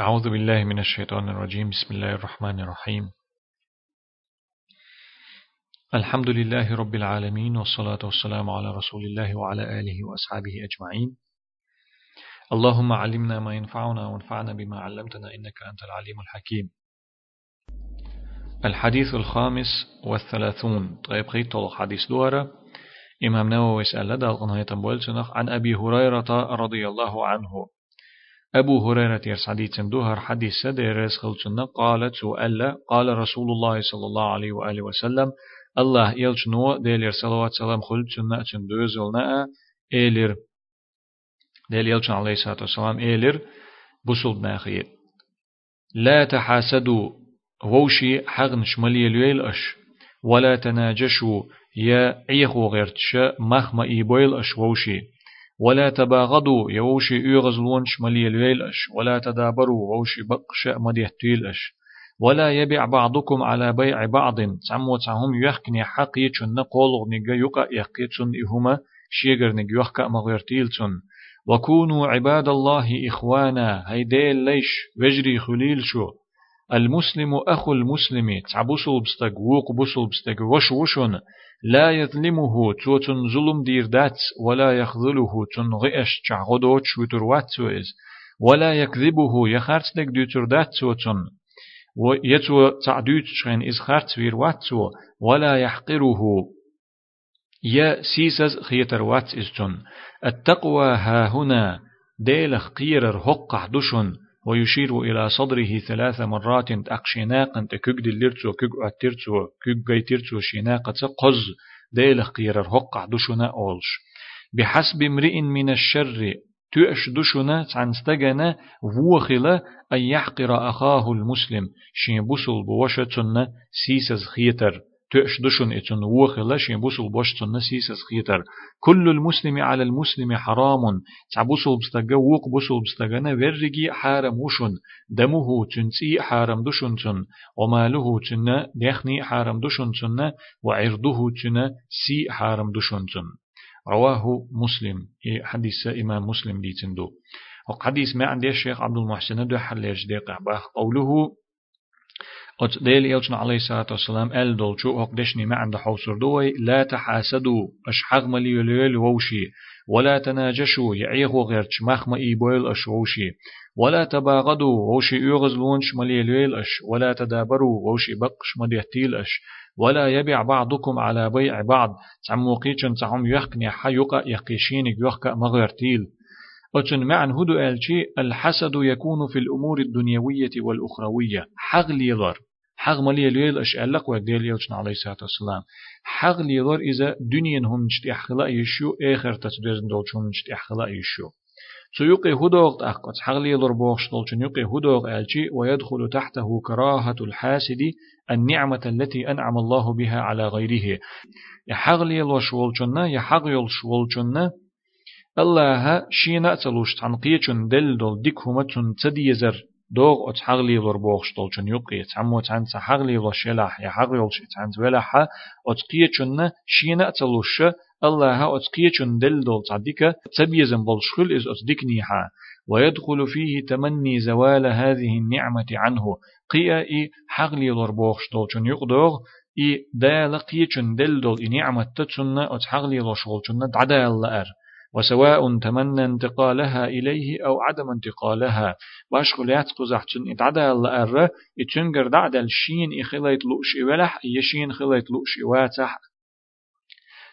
أعوذ بالله من الشيطان الرجيم. بسم الله الرحمن الرحيم. الحمد لله رب العالمين والصلاة والسلام على رسول الله وعلى آله وأصحابه أجمعين. اللهم علمنا ما ينفعنا وانفعنا بما علمتنا إنك أنت العليم الحكيم. الحديث الخامس والثلاثون. طيب خيط حديث دورة إمام نووي سأل لدى عن أبي هريرة رضي الله عنه. أبو هريرة يرسعديت دوهر حديث سدير خلتنا قالت سؤال قال رسول الله صلى الله عليه وآله وسلم الله يلش نو ديلر صلوات سلام خلتنا أتن دوزلنا. إيلر ديل يلش عليه الصلاة والسلام إيلر بسل ناخير لا تحاسدوا ووشي حغن شمالي الويل أش. ولا تناجشوا يا عيخو غيرتش مخما إيبويل أش ووشي. ولا تباغضوا يوشي يغزلون شمالي الويلش ولا تدابروا ووشي بقش مديه تيلش ولا يبيع بعضكم على بيع بعض تعمو تعهم يحكني حقي چن قولغ نيجا يقا يحكي چن إهما شيغر نيجا يحكا مغيرتيل وكونوا عباد الله إخوانا هيديل ليش وجري خليل شو المسلم أخو المسلم تعبسل بستق ووق بستق وش وشون لا يظلمه توتن ظلم دير دات ولا يخذله تن غيش تعغدو تشوتر واتسويز ولا يكذبه يخارت لك دوتر دات توتن. ويتو تعدوت شغين إز خارت وير واتسو ولا يحقره. يا سيسز خيتر واتس إزتن التقوى ها هنا ديلخ قيرر هقع دشن ويشير إلى صدره ثلاث مرات أقشناقا تكوك دلرتو كوك أترتو كوك جيترتو شناقة قز ديل قيرر هقع دشنا أولش. بحسب امرئ من الشر تؤش دشنا تعنستجنا ووخلا أن يحقر أخاه المسلم. شين بوصل بوشتنا سيسز خيتر. تؤش دشن اتن وخلا شين بوصل بوشتنا سيسز خيتر. كل المسلم على المسلم حرام. تعبوصل بستجا ووق بوصل بستجنا ورجي حارم وشن. دمه تنسي حارم دشن تن. وماله تن دخني حارم دشن تن وعرضه تن سي حارم دشن تن. رواه مسلم. حديث إمام مسلم دي تندو. وحديث ما عندي الشيخ عبد المحسن دو حليش ديق قوله قد ديل يلجن عليه الصلاة والسلام أل دولشو دشني ما عند حوصر دوي لا تحاسدوا أش حغم ليوليل ووشي ولا تناجشوا يعيغو غيرش مخم إيبويل أش ووشي ولا تباغدوا ووشي يغز لونش أش ولا تدابروا ووشي بقش مديهتيل أش ولا يبيع بعضكم على بيع بعض تعموقيشن تعم يحقني حيقا يقيشينك يحقا مغيرتيل أتن معن هدو ألشي الحسد يكون في الأمور الدنيوية والأخروية حغ ليضر حق ملي ليل اش ألق وديل يلشن عليه الصلاة والسلام. حق ليلور إذا دنيا هم نشت أخلاء يشو آخر تسدرزن دولشون نشت أخلاء يشو سيقي هدوغ أقط حق ليلور بوغش دولشن يقي هدوغ ألشي ويدخل تحته كراهة الحاسد النعمة التي أنعم الله بها على غيره يحق ليلور شولشنا يحق يول شولشنا الله شينا تلوش تنقيچن دل دول ديك هما تن تديزر دوغ ات حغلي ور بوخشتول چون يقي تعمو تان حغلي ور شلاح يا حغلي ور تان ولاح ات قيچن شينا تلوش الله ات قيچن دل دول تعديك تبيزن بولشخل از ات ديكنيها ويدخل فيه تمني زوال هذه النعمة عنه قيا اي حغلي ور بوخشتول چون يقدوغ اي دال قيچن دل دول نعمة تتسن ات حغلي ور شغل چن دعدا الله وسواء تمنى انتقالها إليه أو عدم انتقالها. باش خليات قزحتن اتعدى الله أرى اتنقر دعد الشين إخليت لؤش إولح يشين خليت لؤش إواتح.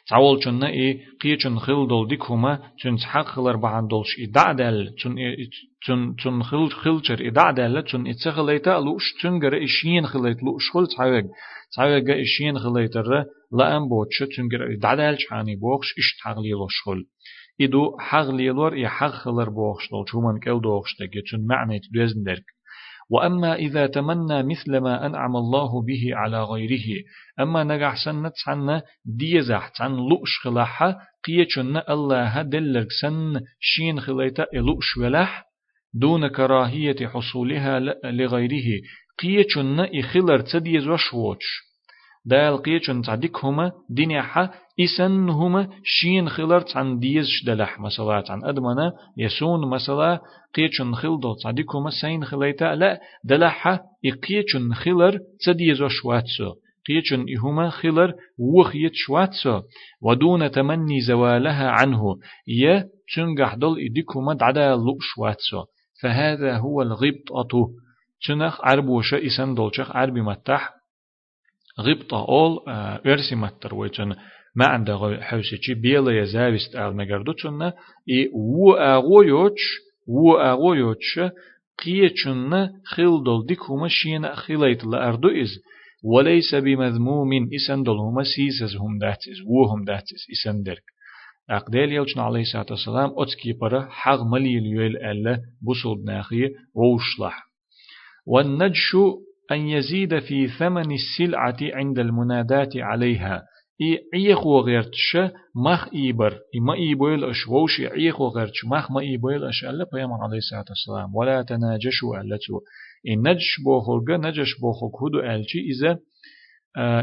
تعول چون اي قيچن خل دول ديك هما چون حق خلر بعن دولش ادعدل چون چون چون خل خلچر ادعدل چون اتخليتا لوش تنگر اشين خليت لوش خل تعوج تعوج اشين خليتر لا ام بوتش تنگر ادعدل چاني بوخش اش تغلي لوش خل. إدو حغ ليلور إي حغ خلر بوخشتل شومن كل دوخشتك يتشن معنى تدوزن درك. وأما إذا تمنى مثل ما أنعم الله به على غيره أما نجح سنة سنة ديزح سن لؤش خلاحة قيتشن الله دلرك سن شين خليتا لؤش ولح دون كراهية حصولها لغيره قيتشن إخلر تديز وشوش دال قيچن تعديك هما دنيا إسن هما شين خلر عن ديز دلح مثلا عن أدمنا يسون مثلا قيچن خل دو تعديك هما سين خليتا لا دلح إقيچن خلر تديز وشواتسو قيچن إهما خلر وخيت شواتسو. ودون تمني زوالها عنه. ي تنجح دل إديكما دعدا لؤ شواتسو. فهذا هو الغبطة. تنخ عربوشة إسن دولشخ عربي متح غبطة. أول أرسي متر ويتن ما عنده حوسيتي بيلا يزاوست آل مگردو تنه إي و أغويوش و أغويوش خيل دول ديكوما شين خيليت لأردو إز. وليس بمذموم هما سيسز هم داتس وهم داتس إسن درك. أقدال يلچن عليه الصلاة والسلام أتكي برا حق مليل يويل ألا بصل ناخي ووشلح. والنجش أن يزيد في ثمن السلعة عند المنادات عليها. إي عيخو غيرتش مخ إيبر. إما إيبويل أش ووش عيخو غيرتش مخ ما إيبويل أش ألا بيامر عليه الصلاة والسلام. ولا تناجشوا ألتو إن نجش بوخوغ نجش بوخوغ هدو ألتي. إذا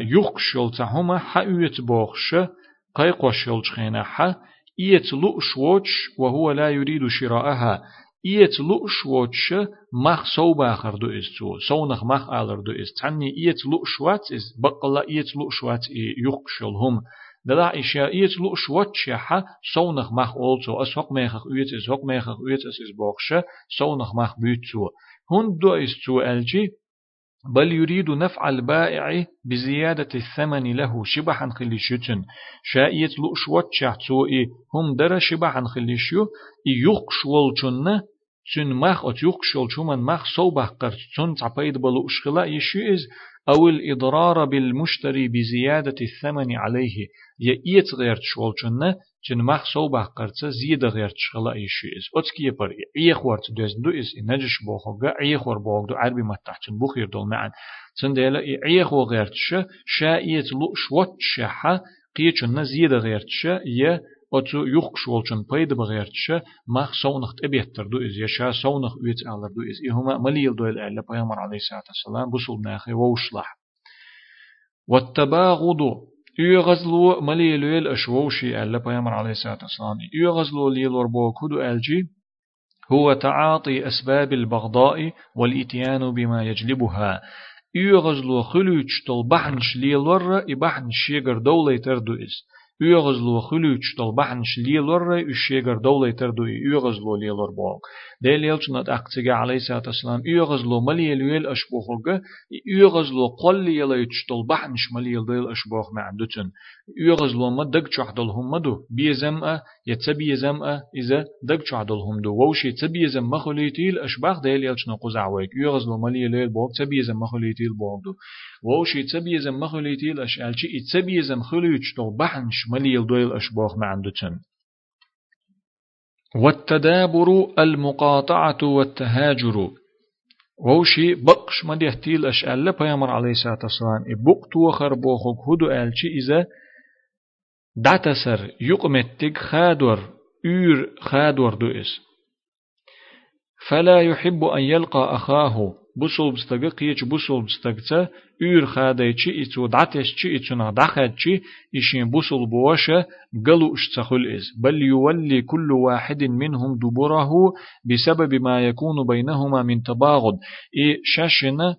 يخشل تهما حيوت بوخش قيقوش يلجخينا حا إيت لؤشوش وهو لا يريد شراءها. إيت لؤشوش مخ صوبا خردو إستو صونخ مخ آلردو إست تعني إيت لؤشوات إست بقلا إيت لؤشوات يخشل هم دلا إشياء إيت لؤشوات شحا صونخ مخ أولتو أسوق ميخخ إيت أسوق ميخخ إيت أس بوخش صونخ مخ بيتو هون دو إستو ألجي بل يريد نفع البائع بزيادة الثمن له شبحا خليشتن شائيت لؤشوات شحتوئي هم در شبحا خليشيو يقشول چنه تن مخ أت يقشول چمن مخ صوبه قرت تن تعبيد بلو أشخلا يشيز أو الإضرار بالمشتري بزيادة الثمن عليه يأيت غير چنه چن مخ صوبه قرت زيادة غير شخلا يشيز أتكي يبر إيخ ورت دوز دو إز إنجش بوخوغا إيخ ور بوغدو عربي متحتن بخير دول معن تن ديلا إيخ وغير تش شائيت لؤش وتشحا قيچن زيادة غير تش يه أتو يخش ولشن بيد بغيرتش مخ سونخ تبيتر دو إز يشا سونخ ويت ألر دو إز إهما مليل دو الأعلى بيامر عليه الصلاة والسلام بسول ناخي ووشلح والتباغض يغزلو مليل ويل أشووشي ألا بيامر عليه الصلاة والسلام يغزلو ليل وربو كدو ألجي هو تعاطي أسباب البغضاء والإتيان بما يجلبها يغزلو خلوش تلبحنش ليل ور إبحنش يقر دولة تردو إز Uygazlu xuluç dol bahn şliyelor üşeger dowlater du uygazlu liyelor bol. Del yelçnat aqtiga alayhissalatu wassalam uygazlu maliyel yel ashbuhulga uygazlu qolli yela üç dol bahn şmaliyel del يتبي يزم إذا دك شعدل هم دو ووش يتبي يزم مخلي تيل أشباخ ديل يلشنا قزع ويك يغز لو مالي ليل بوب تبي يزم مخلي تيل بوب دو. ووش يتبي يزم مخلي تيل أش ألشي يتبي يزم خلي يشتغ بحنش مالي يل دويل أشباخ ما عندو تن والتدابر المقاطعة والتهاجر. ووشي بقش مالي تيل أش ألا بيامر عليه ساتسوان إبقتو وخربوخوك هدو ألشي إذا دعتسر يقمتك خادور يور خادور دو إس فلا يحب أن يلقى أخاه بوسول بستغ قيچ بوسول بستغتا يور خادايچي إتو دعتشي إتو دخدشي إشين بوسول بوشا قلو اشتخل إز. بل يولي كل واحد منهم دبره بسبب ما يكون بينهما من تباغض. إي شاشنا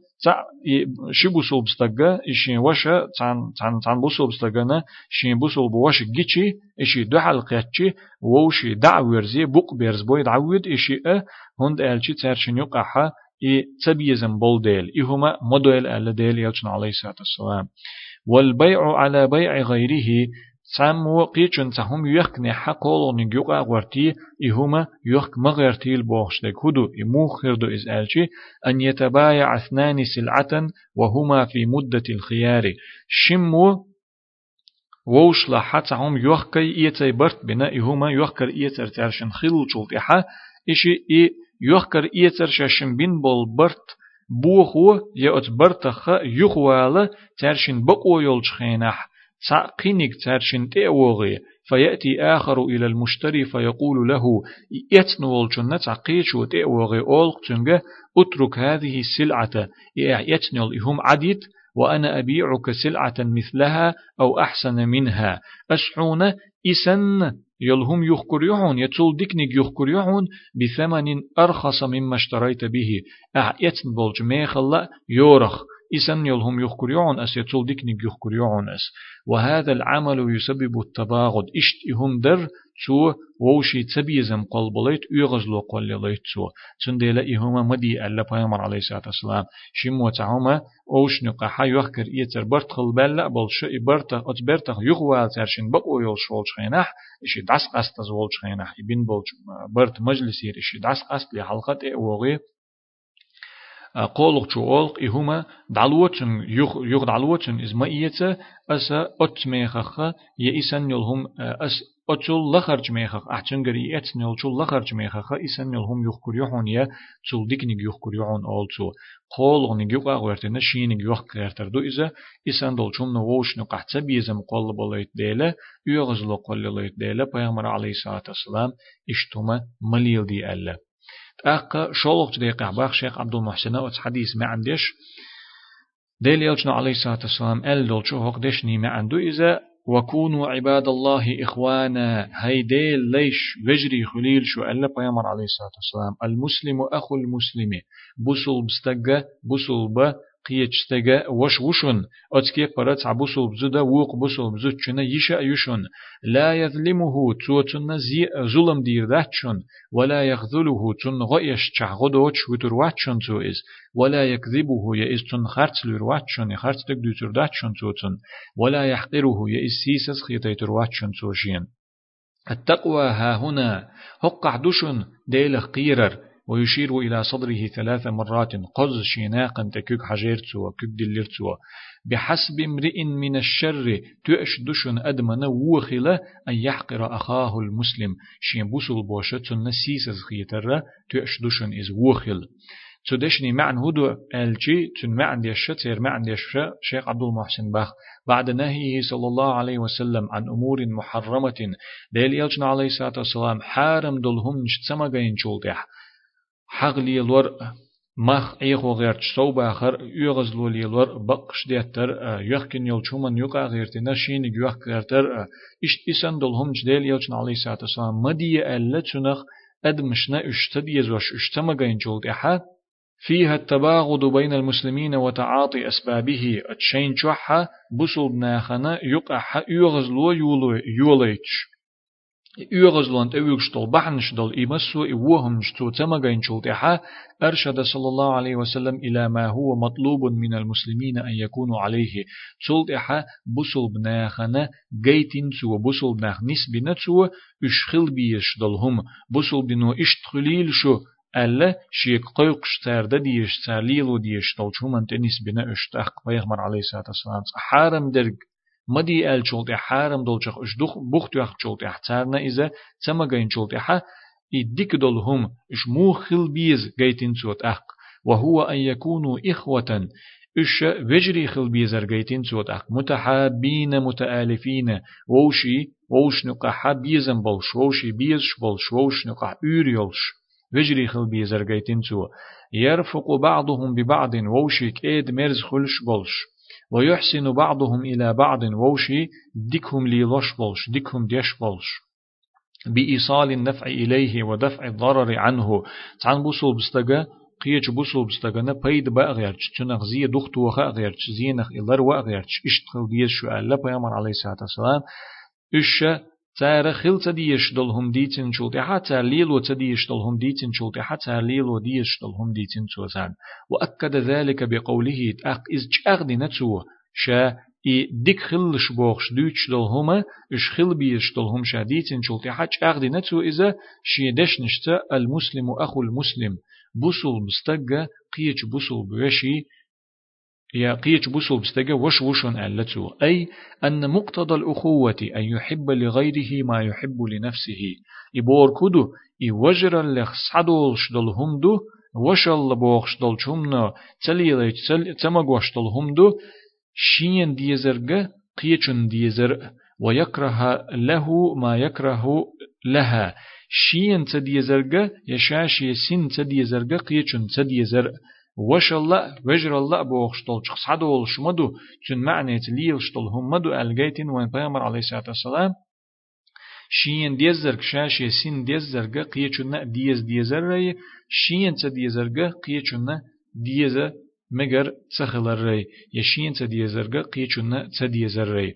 شي بوسول بستغا إشين وشا تان تان تان بوسول بستغنا شين بوسول بوش جيچي إشي دو حلقاتشي ووشي دعويرزي بوق بيرز بوي دعويد إشي أه هند ألشي تارشن يقعها إي تبيزم بول ديل إهما مدويل ألا ديل يلشن عليه الصلاة والسلام والبيع على بيع غيره سامو قيچن تهم يخني حقول نجوقا غورتي إهما يخ مغيرتي البوخش دك هدو إموخر دو إز ألشي أن يتبايع اثنان سلعة وهما في مدة الخيار شمو ووش لحتهم يخكي إيتي برت بنا إهما يخكر إيتر ترشن خلو شلطيحة إشي إي يخكر إيتر شاشن بين بول برت بوخو يأت برتخ يخوالا ترشن بقو يلجخينح تعقينك ترشن تأوغي فيأتي آخر إلى المشتري فيقول له يتنول جنة تعقيش وتأوغي أولق تنجة أترك هذه السلعة. يتنول إهم عديد وأنا أبيعك سلعة مثلها أو أحسن منها. أشعون إسن يلهم يخكريعون يتول ديكنيك يخكريعون بثمن أرخص مما اشتريت به. أعيتن بولج ميخلا يورخ. إسن يلهم يخكريعون أس يتول ديكنيك يخكريعون أس. وهذا العمل يسبب التباغض. إشت إهم در تو ووشي تبيزم قلبليت يغزلو قلليت تو تنديلا إهما مدي ألا بيامر عليه الصلاة والسلام. شمو تعوما أوش نقاحا يوخكر إيتر برت خلبالا بل شو إبرت أتبرت يغوال ترشين بقو يول شول شخيناح إشي دعس قست زول شخيناح. إبن بل برت مجلسير إشي دعس قست لحلقة إيوغي قولق شو أولق إهما دعلوتن يغ يغ دعلوتن إز ما إيتا أسا أتميخخ يئسن يلهم أس أتول لخرج ميخخ أحسن قري أتن يلشول لخرج ميخخ إسن يلهم يخكر يحون يا تول ديك نيج يخكر يحون أولتو قول نيج يقع غيرتنا شين نيج يخ غيرتر دو إذا إسن دول شوم نووش نقحت بيزم قول بليت ديلا يغزلو قول ليت ديلا بيغمر عليه الصلاة والسلام اشتما مليل دي ألا أقا شولق دقيقة باخ شيخ عبد المحسن أوت حديث ما عندش ديل يلجنا عليه الصلاة والسلام أل دول شو هق دشني ما عنده إذا وكونوا عباد الله إخوانا هيدي ليش وجري خليل شو ألا بيامر عليه الصلاة والسلام المسلم أخو المسلم بسل بستقى بسل قيتشتغا وش وشن أتكي برات عبوسل بزودا ووق بوسل بزود شنا يشا يشن لا يظلمه توتن زي ظلم دير داتشن ولا يخذله تن غيش چغدوچ وترواتشن تو إز ولا يكذبه يئس تن خرط لرواتشن خرط تك دوتر داتشن توتن ولا يحقره يئس سيسس خيتيترواتشن توشين التقوى ها هنا هقع دشن ديلخ قيرر ويشير إلى صدره ثلاث مرات. قز شيناقا تكوك حجيرتو وكوك دلرتو بحسب امرئ من الشر تؤش دشن أدمن وخلا أن يحقر أخاه المسلم. شين بوسل بوشتن نسيس خيتر تؤش دشن إز وخل تدشني معن هدو ألجي تن معن ديش تير معن ديش شيخ عبد المحسن باخ. بعد نهيه صلى الله عليه وسلم عن أمور محرمة. ديل يلجنا عليه الصلاة والسلام حارم دلهم نشتسما غين جولدح حغلي لور مخ ايغو غيرت سو باخر يغز لولي لور بقش ديتر يخكن يلچومن يقا غيرت نشين يخ غيرتر اشت اسن دلهم جديل يلچن عليه الصلاة والسلام مدي ألا تنخ أدمشنا اشتد يزوش اشتما غين جولد احا فيها التباغض بين المسلمين وتعاطي أسبابه. اتشين شوحا بسل ناخنا يقع يغز لو يوليتش يغزلون أويغشتل بحنشدل إمسو إوهم شتو تمغين شلتها أرشد صلى الله عليه وسلم إلى ما هو مطلوب من المسلمين أن يكونوا عليه شلتها بسل بناخنا جيتين سو بسل بناخ نسبنا سو اشخل بيشدلهم بسل بنو اشتخليل شو ألا شيك قيقش تارد ديش تارليلو ديش تلچومن تنس بنا اشتاق بيغمر عليه الصلاة والسلام حارم درج مدي ال شولت حارم دولچخ اش دخ بخت يخ شولت احتارنا إذا تما جين شولت اح يديك دولهم اش مو خل بيز جيتين سوت اق وهو أن يكونوا إخوة إش وجري خل بيزر جيتين سوت اق متحابين متآلفين ووشي ووش نقا بيزن بلش ووشي بيزش بلش ووش نقا يولش وجري خل بيزر جيتين سو يرفق بعضهم ببعض. ووشي كيد مرز خلش بلش ويحسن بعضهم إلى بعض. ووشي ديكهم ليلوش بولش ديكهم ديش بولش بإيصال النفع إليه ودفع الضرر عنه. تعن بوصل بستغا قيش بوصل بستغنا بيد بأغيرش تنخ زي دخت وخا أغيرش زينخ إلر وأغيرش إشتخل ديش شو ألا بيامر عليه الصلاة والسلام. إشا تار خل تديش دلهم ديتن شلتي حتى ليلو تديش دلهم ديتن شلتي حتى ليلو ديش دلهم ديتن شلتان وأكد ذلك بقوله تأق إز جأغدي نتسو شا إي ديك خلش بوخش دوش دلهما إش خل بيش دلهم شا ديتن شلتي حتى أغدي نتسو إذا شيدش نشتا المسلم أخو المسلم بوصل بستقى قيش بوصل بوشي يا قيش بوسو بستجا وش وشن ألتو أي أن مقتضى الأخوة أن يحب لغيره ما يحب لنفسه. إبور كدو إي وجر لخ صدولش دل همدو وشل بوخش دل شمنا تليليش تمغوش دل همدو. شين ديزرغ قيچن ديزر ويكره له ما يكره لها. شين تديزرغ يشاشي سن تديزرغ قيچن تديزر. وش الله وجر الله بوخشتول شخصادول شمدو تن معنى تليل شتول همدو الجيتين وين بيامر عليه الصلاة والسلام. شين ديزرق شاشي سين ديزرق قيچنا ديز ديزر شين تديزرق قيچنا ديز مگر تخلر ري يشين تديزرق قيچنا تديزر ري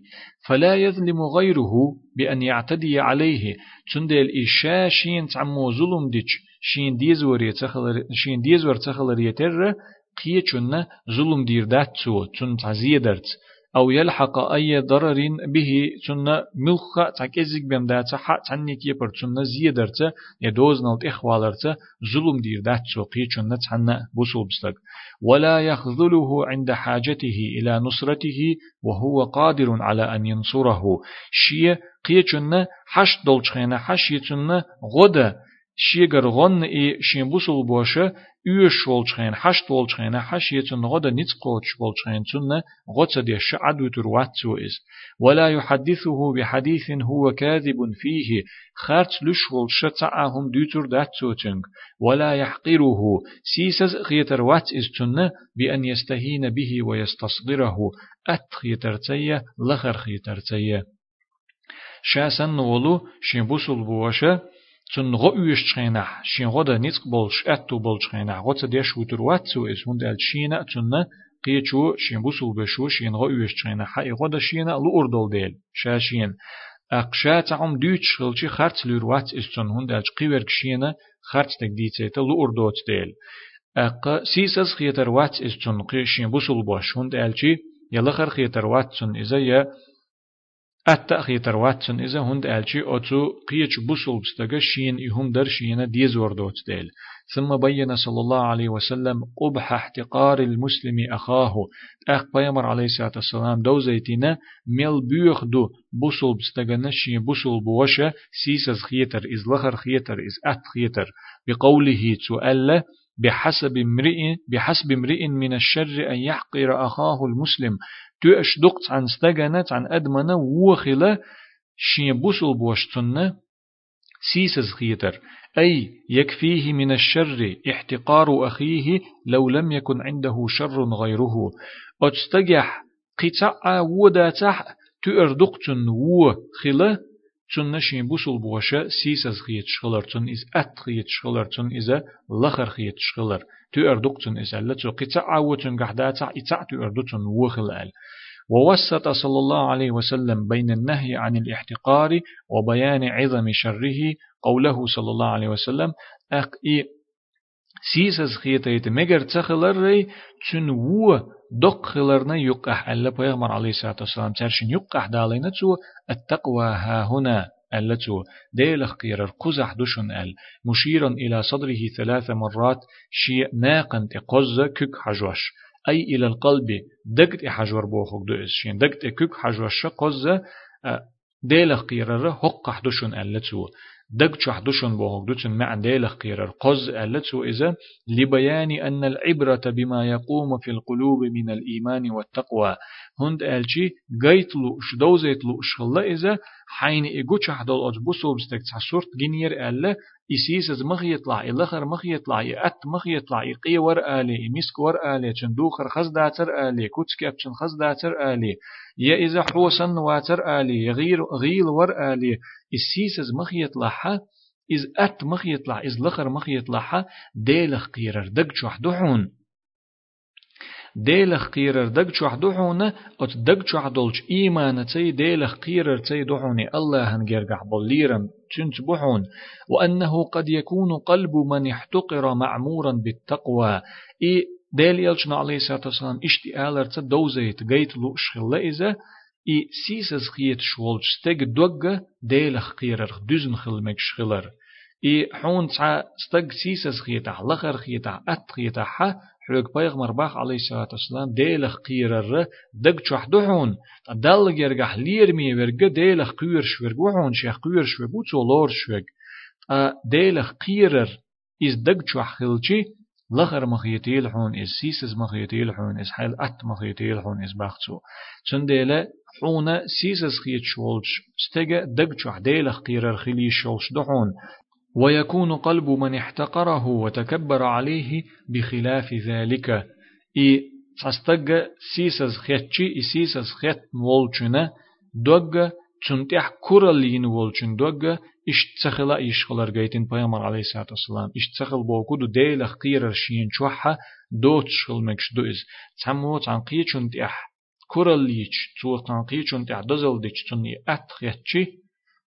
فلا يظلم غيره بأن يعتدي عليه تندل إشا شين تعمو ظلم ديش شين ديزور تخلر شين ديزور تخلر يتر قيچنا ظلم دير داتسو تن تعزيدرت أو يلحق أي ضرر به تنا ملخ تكزيك بهم داتا حق تنك يبر تنا زيدرت يدوز نلت إخوالرت ظلم دير دات سوقي تنا تنا بوصل بسلك ولا يخذله عند حاجته إلى نصرته وهو قادر على أن ينصره شيء قيه تنا حش دولچخينا حش يتنا غدا شيغر غن إي شين بوصل بوشه üş volçhen haşt volçhen haş yetun goda nits qoç volçhen tunna gotsa de şad utur watsu is ولا يحدثه بحديث هو كاذب فيه خارج لش volşa ta'ahum dütür datsutung ولا يحقره سيسز خيتر وات is tunna بأن يستهين به ويستصغره أت خيتر تيه لخر خيتر تيه شاسن ولو شين بوسل بوشه تن غو يش تشينا شين غدا نيتق بولش اتو بولش خينا غوتس ديش وتر واتسو اس هوند الشينا تن قيچو شين بوسول بشو شين غو يش تشينا حي غدا شينا لو اردول ديل شاشين اقشات عم دوچ خلچي خرت لور وات اس تن هوند الش قيورك شينا خرت تك ديتيت لو اردوت ديل اق سيسس خيتر وات اس تن قيشين بوسول باش هوند الچي يلا خر خيتر وات تن اذا يا التأخي ترواتسن إذا هند ألشي أتو قيش بوصل بستغا شين إهم در شين ديز وردوت ديل ثم بين صلى الله عليه وسلم قبح احتقار المسلم أخاه أخ بيامر عليه الصلاة والسلام دو زيتنا ميل بيوخ دو بوصل بستغا شين بوصل بوشا سيسز خيتر إز لخر خيتر إز أت خيتر بقوله تؤلّ بحسب امرئ بحسب امرئ من الشر أن يحقر أخاه المسلم تؤش دقت عن استجنت عن أدمنا وخلا شين بوسل بوشتنا سيسز خيتر أي يكفيه من الشر احتقار أخيه لو لم يكن عنده شر غيره. أتستجح قطع وداتح تؤردقتن وخلا تون نشين بوسل بوشا سيسز خيت شغلر تون إز أت خيت شغلر تون إذا لخر خيت شغلر تو أردوكتن إز ألا تو قطع عوتن قحداتا إتع تو أردوتن وخل أل ووسط صلى الله عليه وسلم بين النهي عن الاحتقار وبيان عظم شره قوله صلى الله عليه وسلم أق إي سيسز خيتيت مگر تخلر ري تون و دق خلرنا يقح ألا بيغمر عليه الصلاة والسلام ترشن يقح دالينا تو التقوى ها هنا التو ديلخ قير القزح دشن أل. مشيرا إلى صدره ثلاث مرات شيء ناقن تقز كك حجوش أي إلى القلب دقت حجور بوخك دو إسشين دقت كك حجوش قز ديلخ قيرر حق حدشن التو دق شحدشن بوهك دوتن مع ديلخ قيرر قز ألتو إذا لبيان أن العبرة بما يقوم في القلوب من الإيمان والتقوى هند ألشي قيت لو شدوزيت لو شخلا إذا حين إيقو شحدول أجبوسو بستك تحصورت جنير ألا إسيس از مخ يطلع إلخر مخ يطلع يأت مخ يطلع يقي ور آلي إمسك ور آلي چندوخر خز داتر آلي كوتسكي أبچن خز داتر آلي يا إذا حوسن واتر آلي يغير غيل ور آلي. إسيس از مخ يطلعها إز أت مخ يطلع إز لخر مخ يطلعها ديلخ قيرر دق شوح دحون ديلخ قيرر دق شوح دحون أت دق شوح دولش إيمان تي ديلخ قيرر تي دحوني الله هنجرقح بوليرم تنت بحون وأنه قد يكون قلب من احتقر معمورا بالتقوى. إي ديل يلشنا عليه الصلاة والسلام إشتي آلر تدوزيت جيت لو شخلا إذا إي سيسز خيت شولج ستيق دوغ ديلخ قيرر دزن خلمك شخلر إي حون تسعى ستق سيسز خيتا لخر خيتا أت خيتا حلوك بيغمر باخ عليه الصلاة والسلام ديلخ قيرر دق چوح دحون دل جرگح ليرمي ورگ ديلخ قير شورگ وحون شيخ قير شورگ وچو لور شورگ ديلخ قيرر إز دق چوح خلچي لخر مخيتيل حون إز سيسز مخيتيل حون إز حيل أت مخيتيل حون إز باختو چنديلة حونا سيسز خيت شولش ستجا دق چوح ديلخ قيرر خلي شولش دحون ويكون قلب من احتقره وتكبر عليه بخلاف ذلك. إي تستغ سيسز خيتشي إي سيسز خيت مولچنا دوغ تنتح كورلين ولچن دوغ اشتخلا يشخلر جيتين بيامر عليه الصلاة والسلام. اشتخل بوكودو ديل خير شين چوحا دوت شخل مكش دوز تمو تنقي چنتح كورليچ تو تنقي چنتح دزل ديچ تني اتخيتشي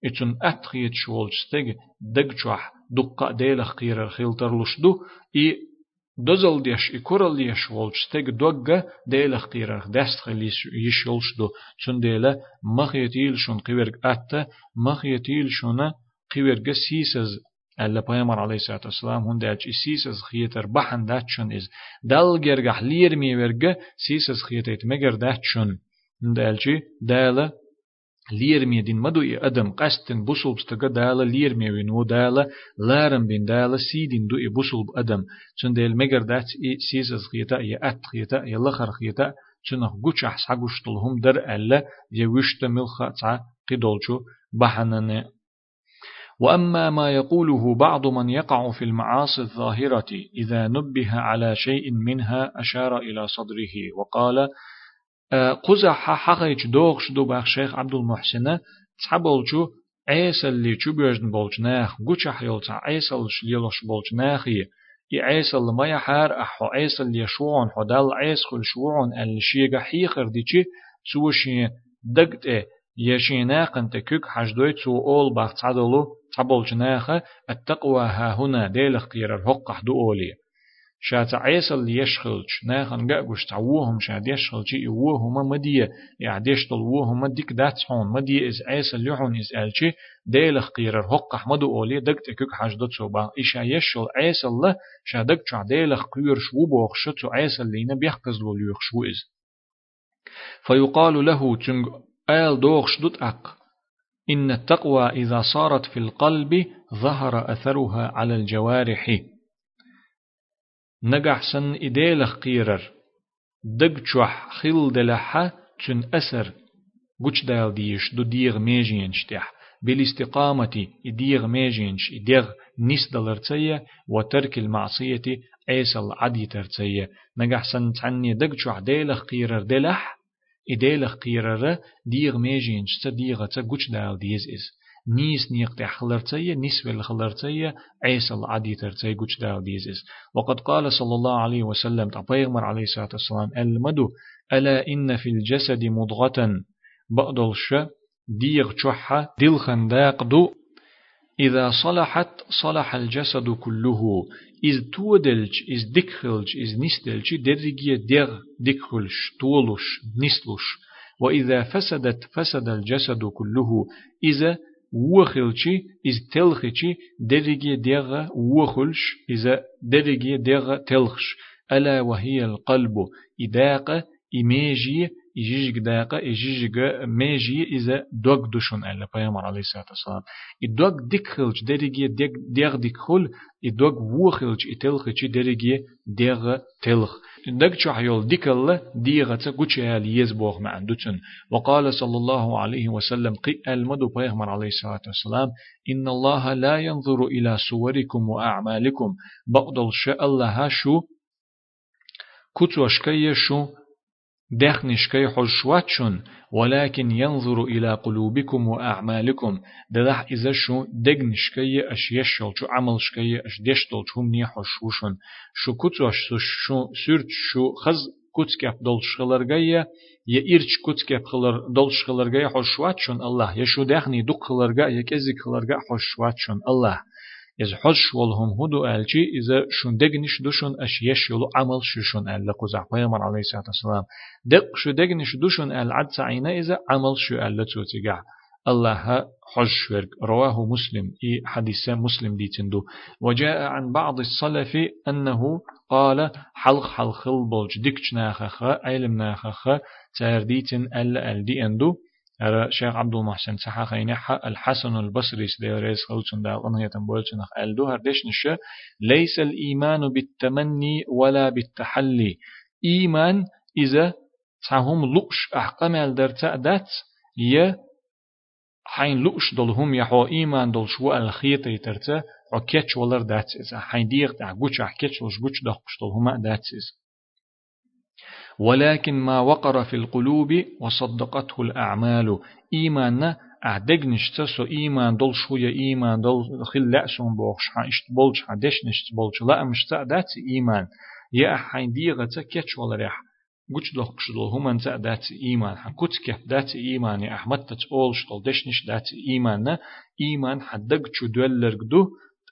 اتن اتخيت شولچستگ دگ چوح دقا ديل خير خيلتر لشدو اي دزل ديش إكورل ديش ولش تيج دوغا ديلخ قيرخ دست خليش يش يولش دو شن ديلا مخيتيل شن قيورك أتا مخيتيل شن قيورك سيسز ألا بيامر عليه الصلاة والسلام هون داج سيسز خيتر بحن دات شن إز دال جرجح لير مي ورجا سيسز خيتيت مجر دات شن دالجي دالا لير مي دين مدو إي أدم قستن بوصل بستغا دالا لير مي وينو دالا لارم بين دالا سيدين دو إي بوصل بأدم چون ديل مگر دات إي سيسز خيتا إي أت خيتا إي لخر خيتا چون غوچ أحس حقوشتلهم در ألا يوشت ملخا تا قدولچو بحنن وأما ما يقوله بعض من يقع في المعاصي الظاهرة إذا نبه على شيء منها أشار إلى صدره وقال قزح حقيج دوغش دو باخ شيخ عبد المحسن تحبولجو عيسى اللي شو بيجن بولج ناخ قوش يولتا عيسى اللي يلوش بولج ناخي إي عيسى اللي ما يحار أحو عيسى اللي يشوعون حدال عيسى خل شوعون اللي شيغا حيخر ديشي سوشي دقت يشي ناقن تكوك حجدوي تو أول باخ تعدلو تبولج ناخ التقوى ها هنا ديلخ قيرر هقح دو أولي شات عيسى اللي يشخلش ناخن جاكوش تعوهم شاد يشخلش يوهم مدية يعديش طلوهم مديك داتحون مدية إز عيسى اللي يحون إز ألشي ديلخ قيرر حق أحمدو أولي دك تكوك حاجدت صوبا إشا يشل عيسى الله شادك شع ديلخ قير شو بوخشتو عيسى اللي نبيحكز لو ليخشو إز. فيقال له تنج آل دوخش دوت أق. إن التقوى إذا صارت في القلب ظهر أثرها على الجوارح. نجحسن إديلخ قيرر. دق چوح خيل دلحة چن أسر. قوش دال ديش دو ديغ ميجينش تح بالاستقامة إديغ ميجينش إديغ نس دلرتية وترك المعصية عيسل عدي ترتية نجحسن تعني دق چوح ديلخ قيرر دلح. إديلخ قيرر ديغ ميجينش تديغة قوش دال ديز إز. نيس نيقتع خلرتية نسبة الخلرتية عيسى العدي ترتي قوش داو ديزيس وقد قال صلى الله عليه وسلم تبيغمر عليه الصلاة والسلام المدو ألا إن في الجسد مضغة؟ بقدلش ديغ شحة دل خنداق دو إذا صلحت صلح الجسد كله. إذ تودلج إذ دكخلج إذ نستلج درجية ديغ دكخلش طولش نسلش وإذا فسدت فسد الجسد كله. إذا وخلشي إز تلخشي درجي ديغة وخلش إذا درجي ديغة تلخش. ألا وهي القلب إداقة إيميجي يجيجك داقة يجيجك ميجي إذا دوغ دوشون ألا بيامر عليه الصلاة والسلام. إدوغ ديكخلج درجي ديغ ديكخل إدوغ وخلج إتلخج درجي ديغ تلخ دق شحيول ديكل ديغة تقوشها ليزبوغ مع دوتن. وقال صلى الله عليه وسلم قي المدو بيغمر عليه الصلاة والسلام إن الله لا ينظر إلى صوركم وأعمالكم. بقدل شاء الله شو كتوشكي شو دخنش كي حشواتشن ولكن ينظر إلى قلوبكم وأعمالكم دلح إذا شو دقنش كي أش يشل شو عمل شكي أش دشتل شو مني حشوشن شو كتوش شو سرت شو خز كتكب دول شغلرغايا يا إرش كتكب خلر دول شغلرغايا حشواتشن الله يا شو دخني دق خلرغا يا كزي خلرغا حشواتشن الله. إذا حش والهم هدو ألجي إذا شون دقنش دوشون أش يشيلو عمل ششون أل لقزع بيامر عليه الصلاة والسلام. دق شو دقنش دوشون أل عد سعينا إذا عمل شو أل لتوتقع الله حج ورق رواه مسلم. إي حديث مسلم دي تندو وجاء عن بعض السلف أنه قال حلق حلق البلج. ديكش ناخخ علم ناخخ تارديتن أل أل دي أندو. أرى شيخ عبد المحسن صحا خينح الحسن البصري سديريس خلصن دا أنا يتنبولتن ألدو هردش نشا ليس الإيمان بالتمني ولا بالتحلي. إيمان إذا تهم لقش أحقام الدرتا دات ي حين لؤش دول هم يحو إيمان دول شو الخيط يترتا وكيتش ولر داتسيز حين ديغ دع قوش أحكيتش وش قوش دخش دول هما داتسيز ولكن ما وقر في القلوب وصدقته الأعمال. إيماننا أعدق نشتا سو إيمان دول شوية إيمان دول خل لأسون بوخش إشت بولش دش نشت بولش. لا مشتا داتي إيمان. يا حين ديغة كيتش ولريح قوش دل قش دل هم أنت دات إيمان. حكوت كيف دات إيمان يا أحمد تتقول شتل دشنش دات إيمان إيمان حدق شو دول دو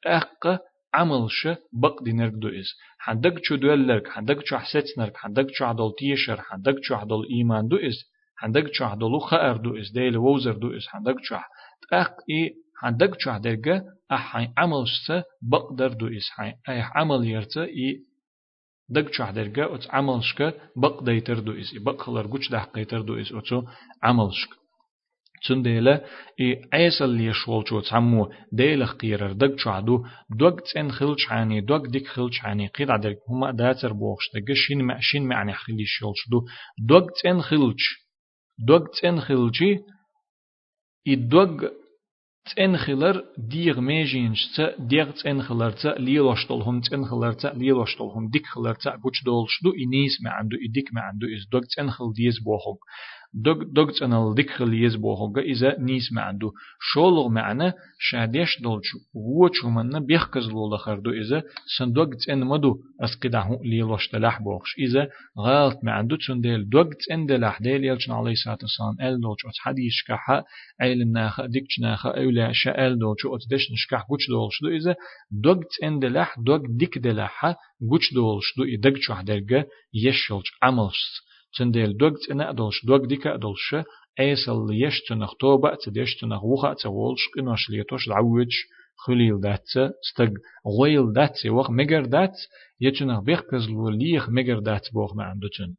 أق عمل ش بق دي نرقدو إز. حدق شو دول لرق حدق شو حسيت نرق حدق شو عدل تيشر حدق شو عدل إيمان دو إز. حدق شو عدلو خأر دو إز ديل ووزر دو إز. حدق شو أق إي حدق شو عدرقة أحي عمل ش بقدر دو إز. حي أي عمل يرتا إي دق چه درگه ات عمل شک بق دیتر دو is بق خلر گوچ ده تون ديلا اي عيسل ليش ولشو تعمو ديلا خيرر دق شعدو دوق تن خلش عني دوق ديك خلش عني قيد عدل هما داتر بوخش دق شين ما شين معني خلي شولش دو دوق تن خلش دوق تن خلشي اي دوق تن خلر ديغ ميجينش تا ديغ تن خلر تا ليلوشتلهم تن خلر تا ليلوشتلهم ديك خلر تا بوش دولش دو اي نيس ما عندو اي ديك ما عندو از دوق تن خل ديز بوخم دوغ دوغ تنال ديكخل يزبوه إذا نيس معندو شولغ معنا شاديش دولش ووچو من بيخكز لول خردو إذا سندوغ تن مدو أسقده ليلوش تلاح بوخش إذا غلط معندو تنديل دوغ تن دلاح ديل يلچن عليه الصلاة والسلام ال دولش أت حديش كحا علم ناخا ديكش ناخا أولا شأل دولش أت دش نشكح قوش دولش دو إذا دوغ تن دلاح دوغ ديك دلاحا قوش دولش دو إدق شو حدرقة يشلش عملش تنديل دوغ تنا أدلش دوغ ديكا أدلش أيسل ليش تنخ توبة تديش تنخ وخا تولش قناش ليتوش العوج خليل دات ستغ غويل دات وخ مگر دات يتنخ بيخ كزلو ليخ مگر دات بوخ ما عندتن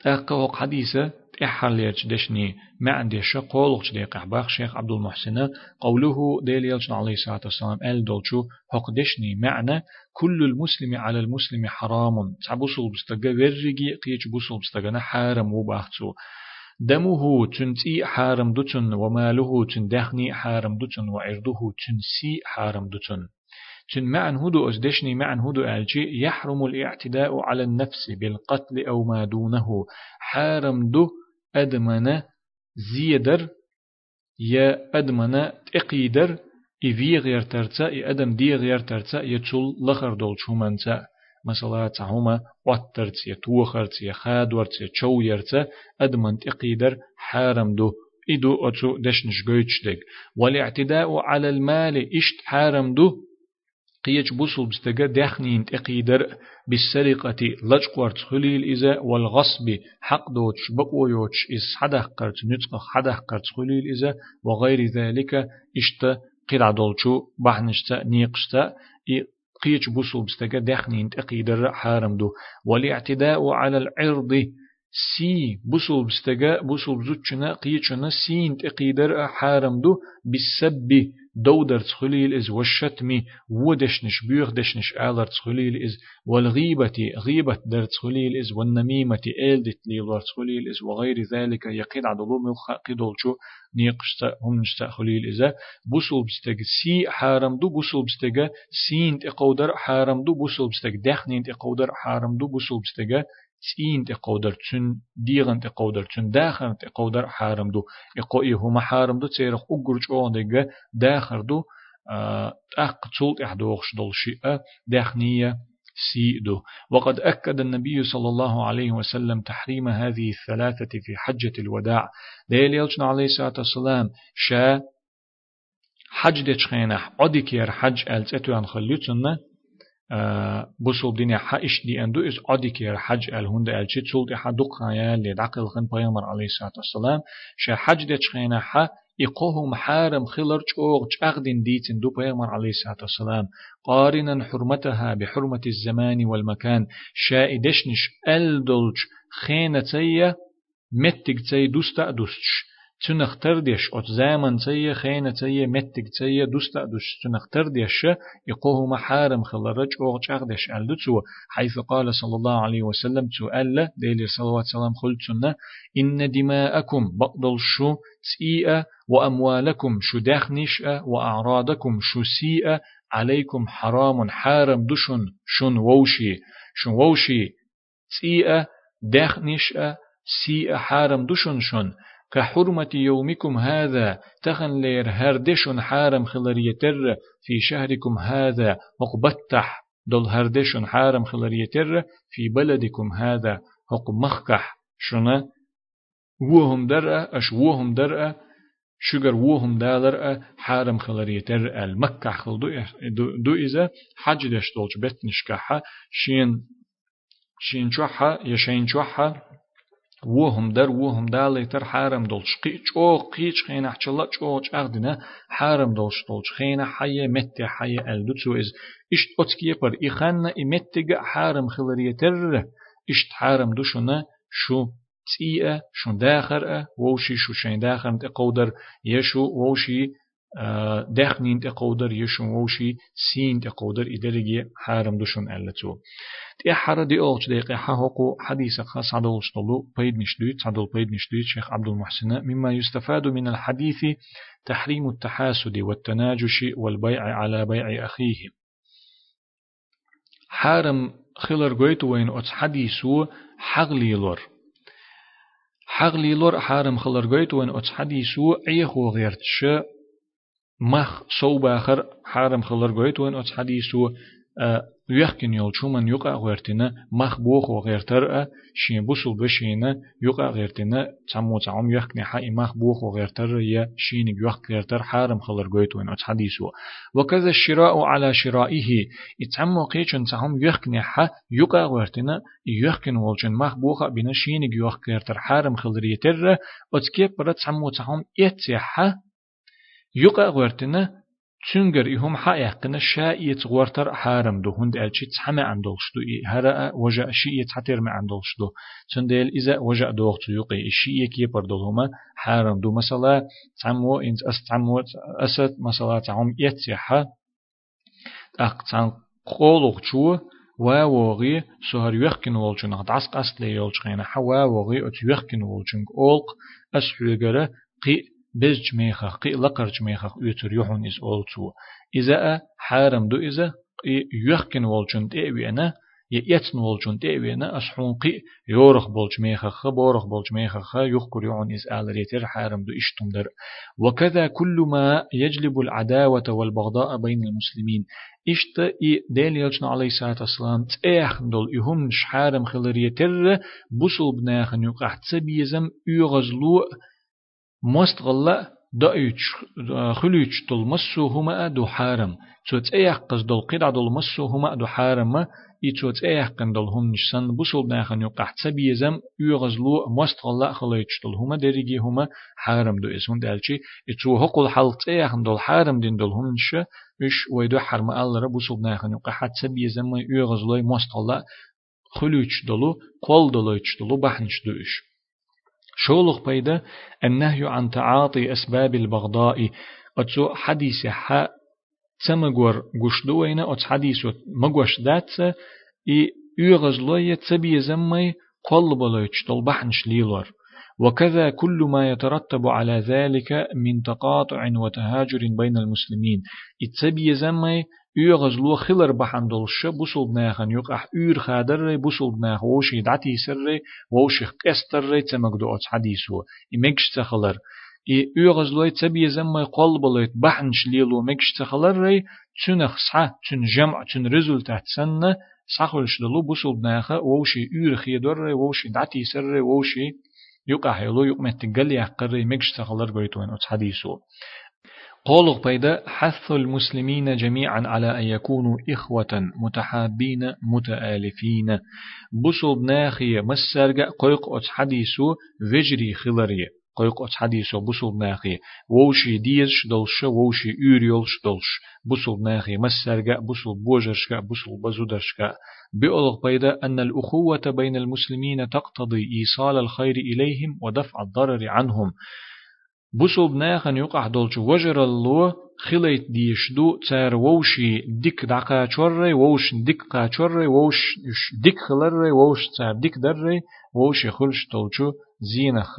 تاقا حديثة إحر ليش دشني ما عندي شا قولغش دي قحباخ شيخ عبد المحسن. قوله ديل يلشن عليه الصلاة والسلام أل دولشو حق دشني معنى كل المسلم على المسلم حرام. تعبوصل بستغا ورغي قيش بوصل بستغا حارم وباختو. دمه تنتي حارم دوتن وماله تندخني حارم دوتن وعرضه تنسي حارم دوتن. تن معن هدو أزدشني معن هدو ألجي يحرم الاعتداء على النفس بالقتل أو ما دونه. حارم دو أدمنا زيدر يا أدمنا تقيدر إفي غير ترتا إي أدم دي غير ترتا يتشل لخر دول شومنتا مثلا تعوما واترت يا توخرت يا خادورت يا تشو يرتا أدمن تقيدر حارم دو. إدو أتو دشنش جويتش ديك. والاعتداء على المال إشت حارم دو. قيج بوصل بستجا دخنين تقيدر بالسرقة لجقورت خليل إذا والغصب حق دوتش بقويوتش إز حدح قرت نتق حدح قرت خليل إذا وغير ذلك إشت قلع دولشو بحنشتا نيقشتا قيج بوصل بستجا دخنين تقيدر حارم دو والاعتداء على العرض سي بوصل بستجا بوصل بزوتشنا قيجنا سين تقيدر حارم دو بالسب دودر تخليل إز والشتم ودشنش بيغ دشنش آلر تخليل إز والغيبة غيبة در تخليل إز والنميمة دت ليلر تخليل إز وغير ذلك يقيد عدلو ملخا قدولشو نيقشتا هم نشتا خليل إزا بوصل بستگ سي حارم دو بوصل بستگ سين تقودر حارم دو بوصل بستگ دخنين تقودر حارم دو بوصل بستگ تين تقودر تن ديغن تقودر تن داخل تقودر حارم دو. إقوئي هما حارم دو تيرخ أقرج أون ديغ داخر دو أق تولت إحدوغش دول شيء داخنية سيدو وقد أكد النبي صلى الله عليه وسلم تحريم هذه الثلاثة في حجة الوداع. ديل يلجن عليه الصلاة والسلام شا حج ديش خينح عدكير حج ألتأتو أن خليتنا بوصل دنيا حائش دي أندو إز عدك ير حج الهند ألشي تسولت حدوق خايا لدعقل خن بيامر عليه الصلاة والسلام. شا حج دي تشخينا حا إقوه محارم خلر چوغ چأغدن ديتن دو بيامر عليه الصلاة والسلام. قارنا حرمتها بحرمة الزمان والمكان. شا إدشنش ألدلج خينتي متك تي دوستا دوستش. تنخ ترديش أت زامن تي خينة تي متك تي دوستا دوش تنخ ترديش يقوه محارم خلرج أو چاقدش ألدتو حيث قال صلى الله عليه وسلم ألا ديلي صلوات سلام خلتنا إن دماءكم بقدل شو تسيئة وأموالكم شو داخنشأ وأعراضكم شو سيئة عليكم حرام حارم دشن شن ووشي شن ووشي تسيئة داخنشأ سيئة حارم دشن شن كحرمة يومكم هذا تخن لير هردشن حارم خلريتر في شهركم هذا. مقبتح دول هردشن حارم خلريتر في بلدكم هذا. هق مخكح شنا وهم درأ أش وهم درأ شجر وهم دالر حارم خلريتر المكة خل دو, إذا حج دش دولش بتنشكحة شين شين شوحة يشين شوحة. وهم در وهم دالي تر حارم دولش. قي چو قيچ خينا حچلا چو چاغدنا حارم دولش دولش خينا حي مت حي الدو. تو از اشت اتكي پر اخنا امتگ حارم خلريتر اشت حارم دوشنا شو تسيئة شو داخر ووشي شو شين داخر تقودر يشو ووشي دخنين تقودر يشو ووشي سين تقودر إدرجي حارم دوشن ألتو تي حر دي أوش دي قيحة هقو حديث خاص عدل شطلو بيد نشدويت عدل بيد نشدويت شيخ عبد المحسن مما يستفاد من الحديث تحريم التحاسد والتناجش والبيع على بيع أخيه حارم خلر قويت وين أتس حديثو حغلي لور حغلي لور حارم خلر قويت وين أتس حديثو عيخو غيرتش مخ صوباخر حارم خلر قويت وين أتس حديثو يحكن يول شومن يقع غيرتنا مخ بوخ وغيرتر شين بوصل بشينا يقع غيرتنا تسمو تعم يحكن حق مخ بوخ وغيرتر يا شين يحك غيرتر حارم خلر قويت وين حديثو وكذا الشراء على شرائه يتسمو قيچن تعم يحكن حق يقع غيرتنا يحكن والجن مخ بوخ بنا شين يحك غيرتر حارم خلر يتر اتكيب برا تسمو تعم يتسح يقع غيرتنا تشنجر إهم حقيقنا شايت غورتر حارم دو. هند ألشي تحمى عندولش دو. هرا وجا شيء تحتر ما عندولش دو. تندل إذا وجا دوغت يقي. الشيء كي بردلهما حارم دو. مثلا تعمو إنت أس تعمو أسد. مثلا تعم يتسحة أق تعم قولوغ شو واوغي سهر يخكن والجن عدس قصد يولجغين حوا وغي أت يخكن والجن أولق أسحوغره قي بزج ميخخ قي لقرج ميخخ يوتر يحون إز أولتو. إذا حارم دو إذا يحكن والجن تأوينا يأتن والجن تأوينا أسحون قي يورخ بولج ميخخ بورخ بولج ميخخ يخكر يعون إز آلريتر حارم دو إشتم در وكذا كل ما يجلب العداوة والبغضاء بين المسلمين. إشت إي ديل يلجن عليه الصلاة والسلام تأخن دول إهم حارم خلريتر بوصل بناخن يقع تسبيزم يغزلو مست غلا دايش خلوش دول مسو هما دو حارم. تشوت ايح قز دول قيد دول مسو هما دو حارم. اي تشوت ايح قن دول هم نشسن. بوصل ناخن يقع تسبيزم يغزلو مست غلا خلوش دول هما دريجي هما حارم دو اسون دالشي اتشو هقول حلت ايح دول حارم دين دول هم نش اش ويدو حرم الله بوصل ناخن يقع تسبيزم يغزلو مست غلا خلوش دولو قول دولوش دولو بحنش دوش شولخ بيدا النهي عن تعاطي أسباب البغضاء. أتسو حديث حا تمغور غشدوين أتس حديث مغوش دات إي يغزلوية تبي زمي قلب لويتش طلبحنش ليلور وكذا كل ما يترتب على ذلك من تقاطع وتهاجر بين المسلمين. اتسبي زمي يغز لو خلر بحندلش بوصل بناخن يقح يور خادر بوصل بناخ وش يدعتي سر وش قستر تمقدو حديثو يمكش تخلر إي يغز لو تبي زم قلب لو بحنش ليلو مكش تخلر تنخ صح تن جمع تن ريزولتات سنة صحولش دلو بوصل بناخ وش يور خيدر وش يدعتي سر وش يقح يلو يقمت تقل يحقر يمكش تخلر قويتوين ات حديثو قولغ بيدا حث المسلمين جميعا على أن يكونوا إخوة متحابين متآلفين. بصل بناخي مسرق قيق أت حديثو فجري خلري. قيق أت حديثو بناخي. ووشي ديش دلش ووشي يوريولش دلش بصل بناخي مسرق بصل بوجرشك بصل بزودرشك بألغ بيدا أن الأخوة بين المسلمين تقتضي إيصال الخير إليهم ودفع الضرر عنهم. بوسل بناخن يقع دولش وجر الله خليت ديش دو تار ووشي ديك دقا چوري ووش ديك قا چوري ووش ديك خلري ووش تار ديك دري ووشي خلش دولچو زينخ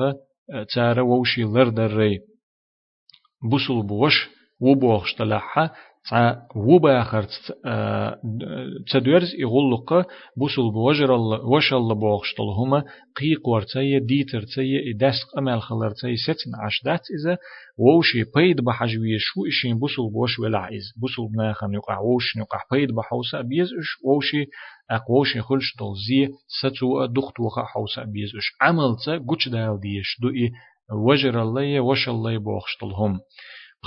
تار ووشي لر دري. بوسل بوش وبوخش تلحا تع وبا خرت تدورز يغلق بوسل بوجر الله وش الله بوخشتل هما قيق ورتي ديتر تي دسق امل خلر تي ستن عشدات اذا ووشي بيد بحجوية شو اشين بوسل بوش ولا بوسل بناخن يقع ووش يقع بيد بحوسا بيز اش ووشي اق ووشي خلش زي ستو دخت وخا حوسا بيز اش عمل تا قوش دال ديش دو اي وجر الله وش الله بوخشتل هم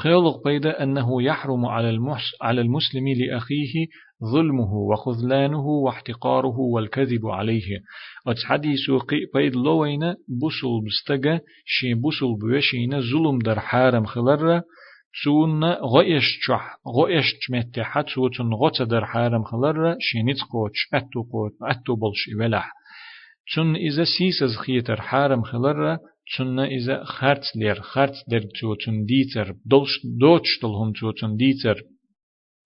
خيولغ بيدا أنه يحرم على, المحس على المسلم لأخيه ظلمه وخذلانه واحتقاره والكذب عليه. أتحدي سوقي بيد لوين بوصل بستجا شي بوصل بوشينا ظلم در حارم خلر تون غيش چح غيش متحت تون غوت در حارم خلر شي نتقوش أتو قوت أتو بلش ولح تون إذا سيسز خيتر حارم خلر چون إذا خرت لير خرت در توتن ديتر دولش دوتش دلهم توتن ديتر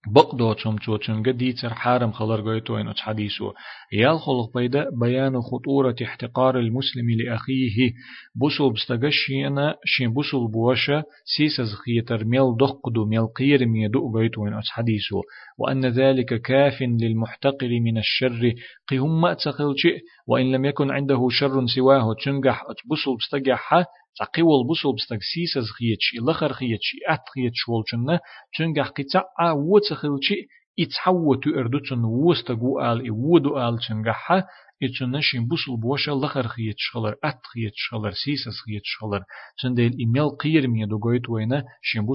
بقدو تم توتن قديتر حارم خلر قيتو إن حديثو يال خلق بيدا بيان خطورة احتقار المسلم لأخيه بوسل بستغشينا شين بوسل بوشا سيسز خيتر ميل دقدو ميل قير ميدو قيتو إن حديثو وأن ذلك كاف للمحتقر من الشر. قهم ما شيء وإن لم يكن عنده شر سواه تنجح بوسل بستغحا تقول بوسل بستك سيسز خيتشي لخر خيتشي أت خيتش والجنة تنجح قطع وتخلشي يتحوى تؤردتن وستقو آل إودو آل تنجحها إتنشين بوسل بوشا لخر خيت شغلر أت خيت شغلر سيسس خيت شغلر تنديل إيميل قير مي دو قويت وينا شين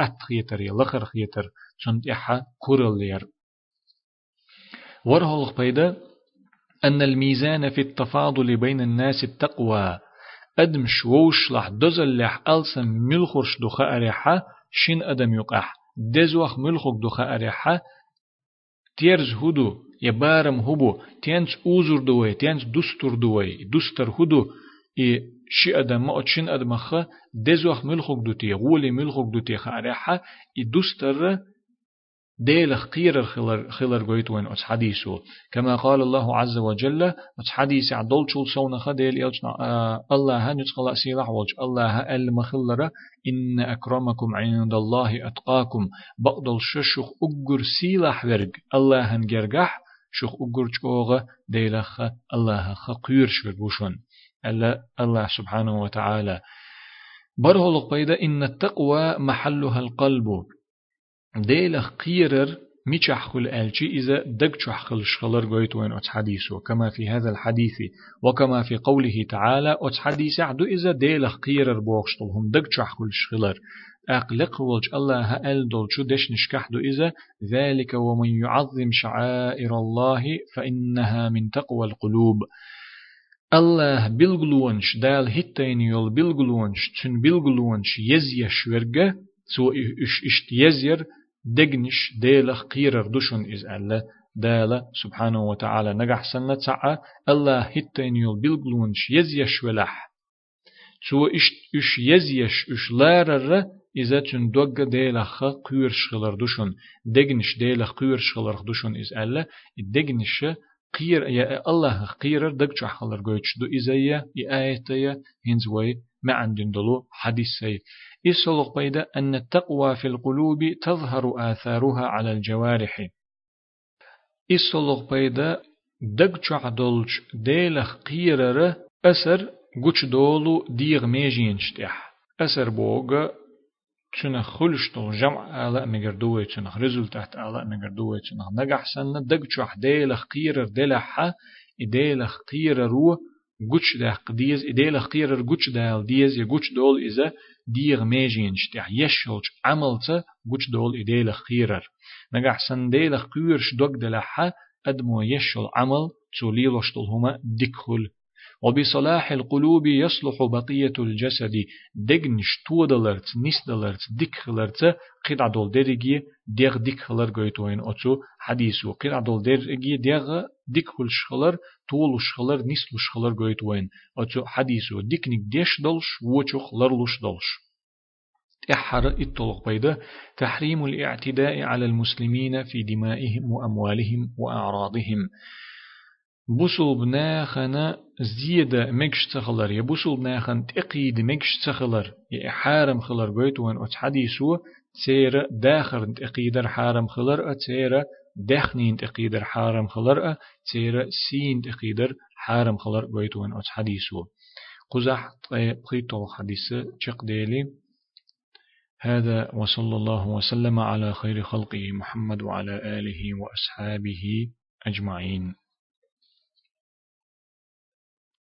أت خيتر لخر خيتر تند إحا كورلير ورهولغ بيدا أن الميزان في التفاضل بين الناس التقوى أدم شوش لح دزل لح ألسن ملخرش دخا أريحا شين أدم يقح دزوخ ملخك دخا أريحا تيرز هدو يبارم هبو تينس أوزر دوي تينس دستور دوي دستر هدو إي شي أدم ما أتشين أدم خا دزوخ ملخك دوتي غولي ملخك دوتي خا أريحا إي دستر ديل خير خلر خلر قويت وين؟ أتس حديثه. كما قال الله عز وجل أتس عدل شول سونا خديل يلجنا آه الله هنجقل سيلح وجه. الله المخلرة إن أكرمكم عند الله أتقاكم. بقدل ششخ أجر سيلح ورق. الله هنجرجح شخ أجر جوغة ديلخ الله خقير شربوشون الله سبحانه وتعالى. برهلق بيدا إن التقوى محلها القلب. ديلخ قيرر ميشحخل ألشي إذا دق شحخل شخلر قويت وين أتس حديثه كما في هذا الحديث وكما في قوله تعالى أتس حديث عدو إذا ديلخ قيرر بوغشتلهم دق شحخل شخلر. أقلق ولج الله أل دولشو دش نشكحدو إذا ذلك ومن يعظم شعائر الله فإنها من تقوى القلوب. الله بالغلونش دال هتين يول بالغلونش تن بالغلونش يزيش ورقة سو إش إشت يزير دقنش ديلخ قيرر دشن إز الله دالا سبحانه وتعالى نجح سنة سعى الله هتين يول بلغلونش يزيش ولح سو إش إش يزيش إش لارر إذا تن دوغ ديلخ قير شغلر دشن دقنش ديلخ قير شغلر دشن إز الله دقنش قير يا الله قير دق شحلر قويتش دو إذا يا آية هنزوي ما عندن دلو حديث سي إسلق بيدا أن التقوى في القلوب تظهر آثارها على الجوارح. إسلق بيدا دق عدلج ديلخ قيرر أسر قوش دولو ديغ ميجينشتح أسر بوغ چنخ خلشتو جمع آلاء مگردوه چنخ رزultat آلاء مگردوه چنخ نجح سنة دق چوح ديلخ قيرر دلحة ديلخ قيرر قوش ده قديز إديل خير قوش دال ديز يقوش دول إذا ديغ ميجين شتيح يشلج عملت قوش دول إديل خيرر نجح سن ديل خيرش دوك دلحة أدمو يشل عمل توليلوش هما دكخل وبصلاح القلوب يصلح بقية الجسد. دغنش تودلرت نسدلرت دكخلرت قطع دول درجي ديغ دكخلر قويتوين أتو حديثو. قطع دول درجي ديغ دكخل شخلر طول شخلر نسل شخلر قويتوين أتو حديثو. دكنك ديش دلش وچو خلر لش دلش تحر الطلق بيدا تحريم الاعتداء على المسلمين في دمائهم وأموالهم وأعراضهم. بوسل بناخنا زيادة مكش تخلر يا بوسل بناخن تقيد مكش تخلر يا حارم خلر بيت وان اتحديثو تسير داخر تقيدر حارم خلر تسير دخنين تقيدر حارم خلر تسير سين تقيدر حارم خلر بيت وان اتحديثو قزح قيتو حديث شق ديلي هذا وصلى الله وسلم على خير خلقه محمد وعلى آله وأصحابه أجمعين.